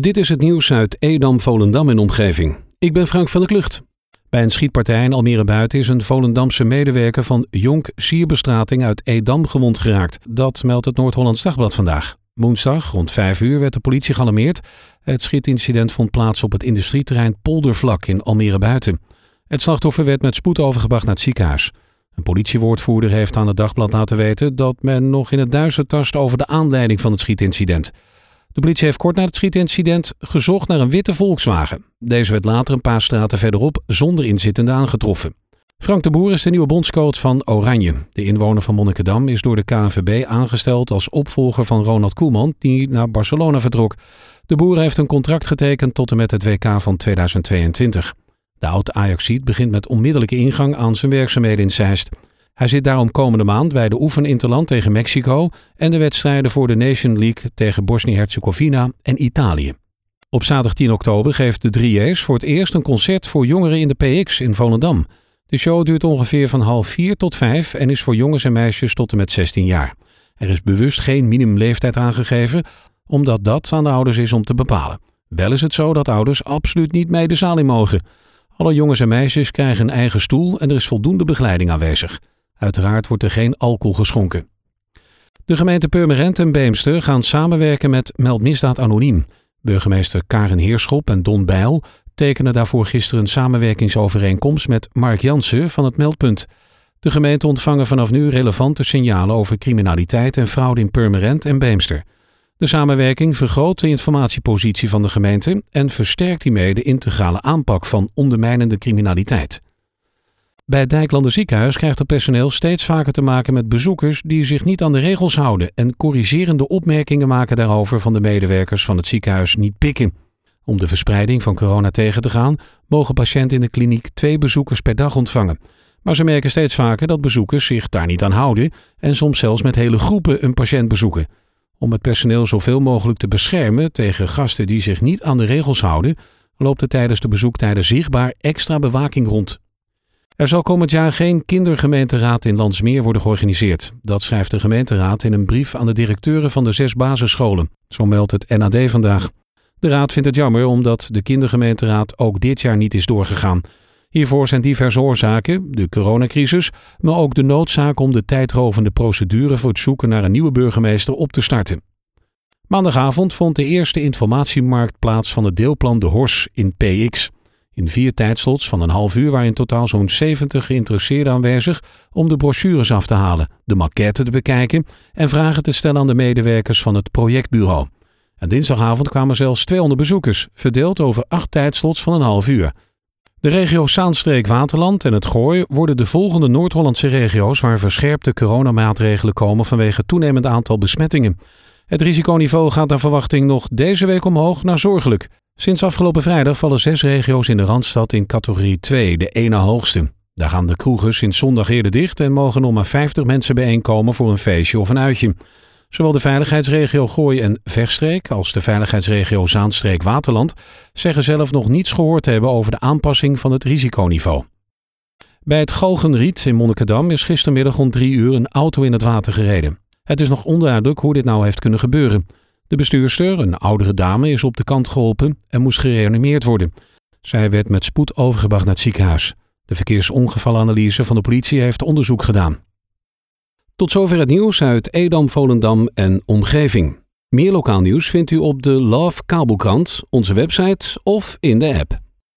Dit is het nieuws uit Edam, Volendam en omgeving. Ik ben Frank van der Klucht. Bij een schietpartij in Almere Buiten is een Volendamse medewerker van Jonk Sierbestrating uit Edam gewond geraakt. Dat meldt het Noord-Hollands Dagblad vandaag. Woensdag rond 5 uur werd de politie gealarmeerd. Het schietincident vond plaats op het industrieterrein Poldervlak in Almere Buiten. Het slachtoffer werd met spoed overgebracht naar het ziekenhuis. Een politiewoordvoerder heeft aan het dagblad laten weten dat men nog in het duister tast over de aanleiding van het schietincident. De politie heeft kort na het schietincident gezocht naar een witte Volkswagen. Deze werd later een paar straten verderop zonder inzittende aangetroffen. Frank de Boer is de nieuwe bondscoach van Oranje. De inwoner van Monnikendam is door de KNVB aangesteld als opvolger van Ronald Koeman, die naar Barcelona vertrok. De Boer heeft een contract getekend tot en met het WK van 2022. De oud-Ajaxiet begint met onmiddellijke ingang aan zijn werkzaamheden in Zeist. Hij zit daarom komende maand bij de oefeninterland tegen Mexico en de wedstrijden voor de Nation League tegen Bosnië-Herzegovina en Italië. Op zaterdag 10 oktober geeft de 3J's voor het eerst een concert voor jongeren in de PX in Volendam. De show duurt ongeveer van half 4 tot 5 en is voor jongens en meisjes tot en met 16 jaar. Er is bewust geen minimumleeftijd aangegeven, omdat dat aan de ouders is om te bepalen. Wel is het zo dat ouders absoluut niet mee de zaal in mogen. Alle jongens en meisjes krijgen een eigen stoel en er is voldoende begeleiding aanwezig. Uiteraard wordt er geen alcohol geschonken. De gemeente Purmerend en Beemster gaan samenwerken met Meld Misdaad Anoniem. Burgemeester Karen Heerschop en Don Bijl tekenen daarvoor gisteren een samenwerkingsovereenkomst met Mark Jansen van het Meldpunt. De gemeenten ontvangen vanaf nu relevante signalen over criminaliteit en fraude in Purmerend en Beemster. De samenwerking vergroot de informatiepositie van de gemeente en versterkt hiermee de integrale aanpak van ondermijnende criminaliteit. Bij het Dijklander ziekenhuis krijgt het personeel steeds vaker te maken met bezoekers die zich niet aan de regels houden en corrigerende opmerkingen maken daarover van de medewerkers van het ziekenhuis niet pikken. Om de verspreiding van corona tegen te gaan, mogen patiënten in de kliniek twee bezoekers per dag ontvangen. Maar ze merken steeds vaker dat bezoekers zich daar niet aan houden en soms zelfs met hele groepen een patiënt bezoeken. Om het personeel zoveel mogelijk te beschermen tegen gasten die zich niet aan de regels houden, loopt er tijdens de bezoektijden zichtbaar extra bewaking rond. Er zal komend jaar geen kindergemeenteraad in Landsmeer worden georganiseerd. Dat schrijft de gemeenteraad in een brief aan de directeuren van de zes basisscholen. Zo meldt het NAD vandaag. De raad vindt het jammer omdat de kindergemeenteraad ook dit jaar niet is doorgegaan. Hiervoor zijn diverse oorzaken, de coronacrisis, maar ook de noodzaak om de tijdrovende procedure voor het zoeken naar een nieuwe burgemeester op te starten. Maandagavond vond de eerste informatiemarkt plaats van het deelplan De Hors in PX. In vier tijdslots van een half uur waren in totaal zo'n 70 geïnteresseerden aanwezig om de brochures af te halen, de maquette te bekijken en vragen te stellen aan de medewerkers van het projectbureau. En dinsdagavond kwamen zelfs 200 bezoekers, verdeeld over acht tijdslots van een half uur. De regio Zaanstreek-Waterland en het Gooi worden de volgende Noord-Hollandse regio's waar verscherpte coronamaatregelen komen vanwege toenemend aantal besmettingen. Het risiconiveau gaat naar verwachting nog deze week omhoog naar zorgelijk. Sinds afgelopen vrijdag vallen zes regio's in de Randstad in categorie 2, de ene hoogste. Daar gaan de kroegen sinds zondag eerder dicht en mogen nog maar 50 mensen bijeenkomen voor een feestje of een uitje. Zowel de veiligheidsregio Gooi en Verstreek als de veiligheidsregio Zaanstreek-Waterland zeggen zelf nog niets gehoord te hebben over de aanpassing van het risiconiveau. Bij het Galgenriet in Monnikendam is gistermiddag rond drie uur een auto in het water gereden. Het is nog onduidelijk hoe dit nou heeft kunnen gebeuren. De bestuurster, een oudere dame, is op de kant geholpen en moest gereanimeerd worden. Zij werd met spoed overgebracht naar het ziekenhuis. De verkeersongevalanalyse van de politie heeft onderzoek gedaan. Tot zover het nieuws uit Edam, Volendam en omgeving. Meer lokaal nieuws vindt u op de Love Kabelkrant, onze website of in de app.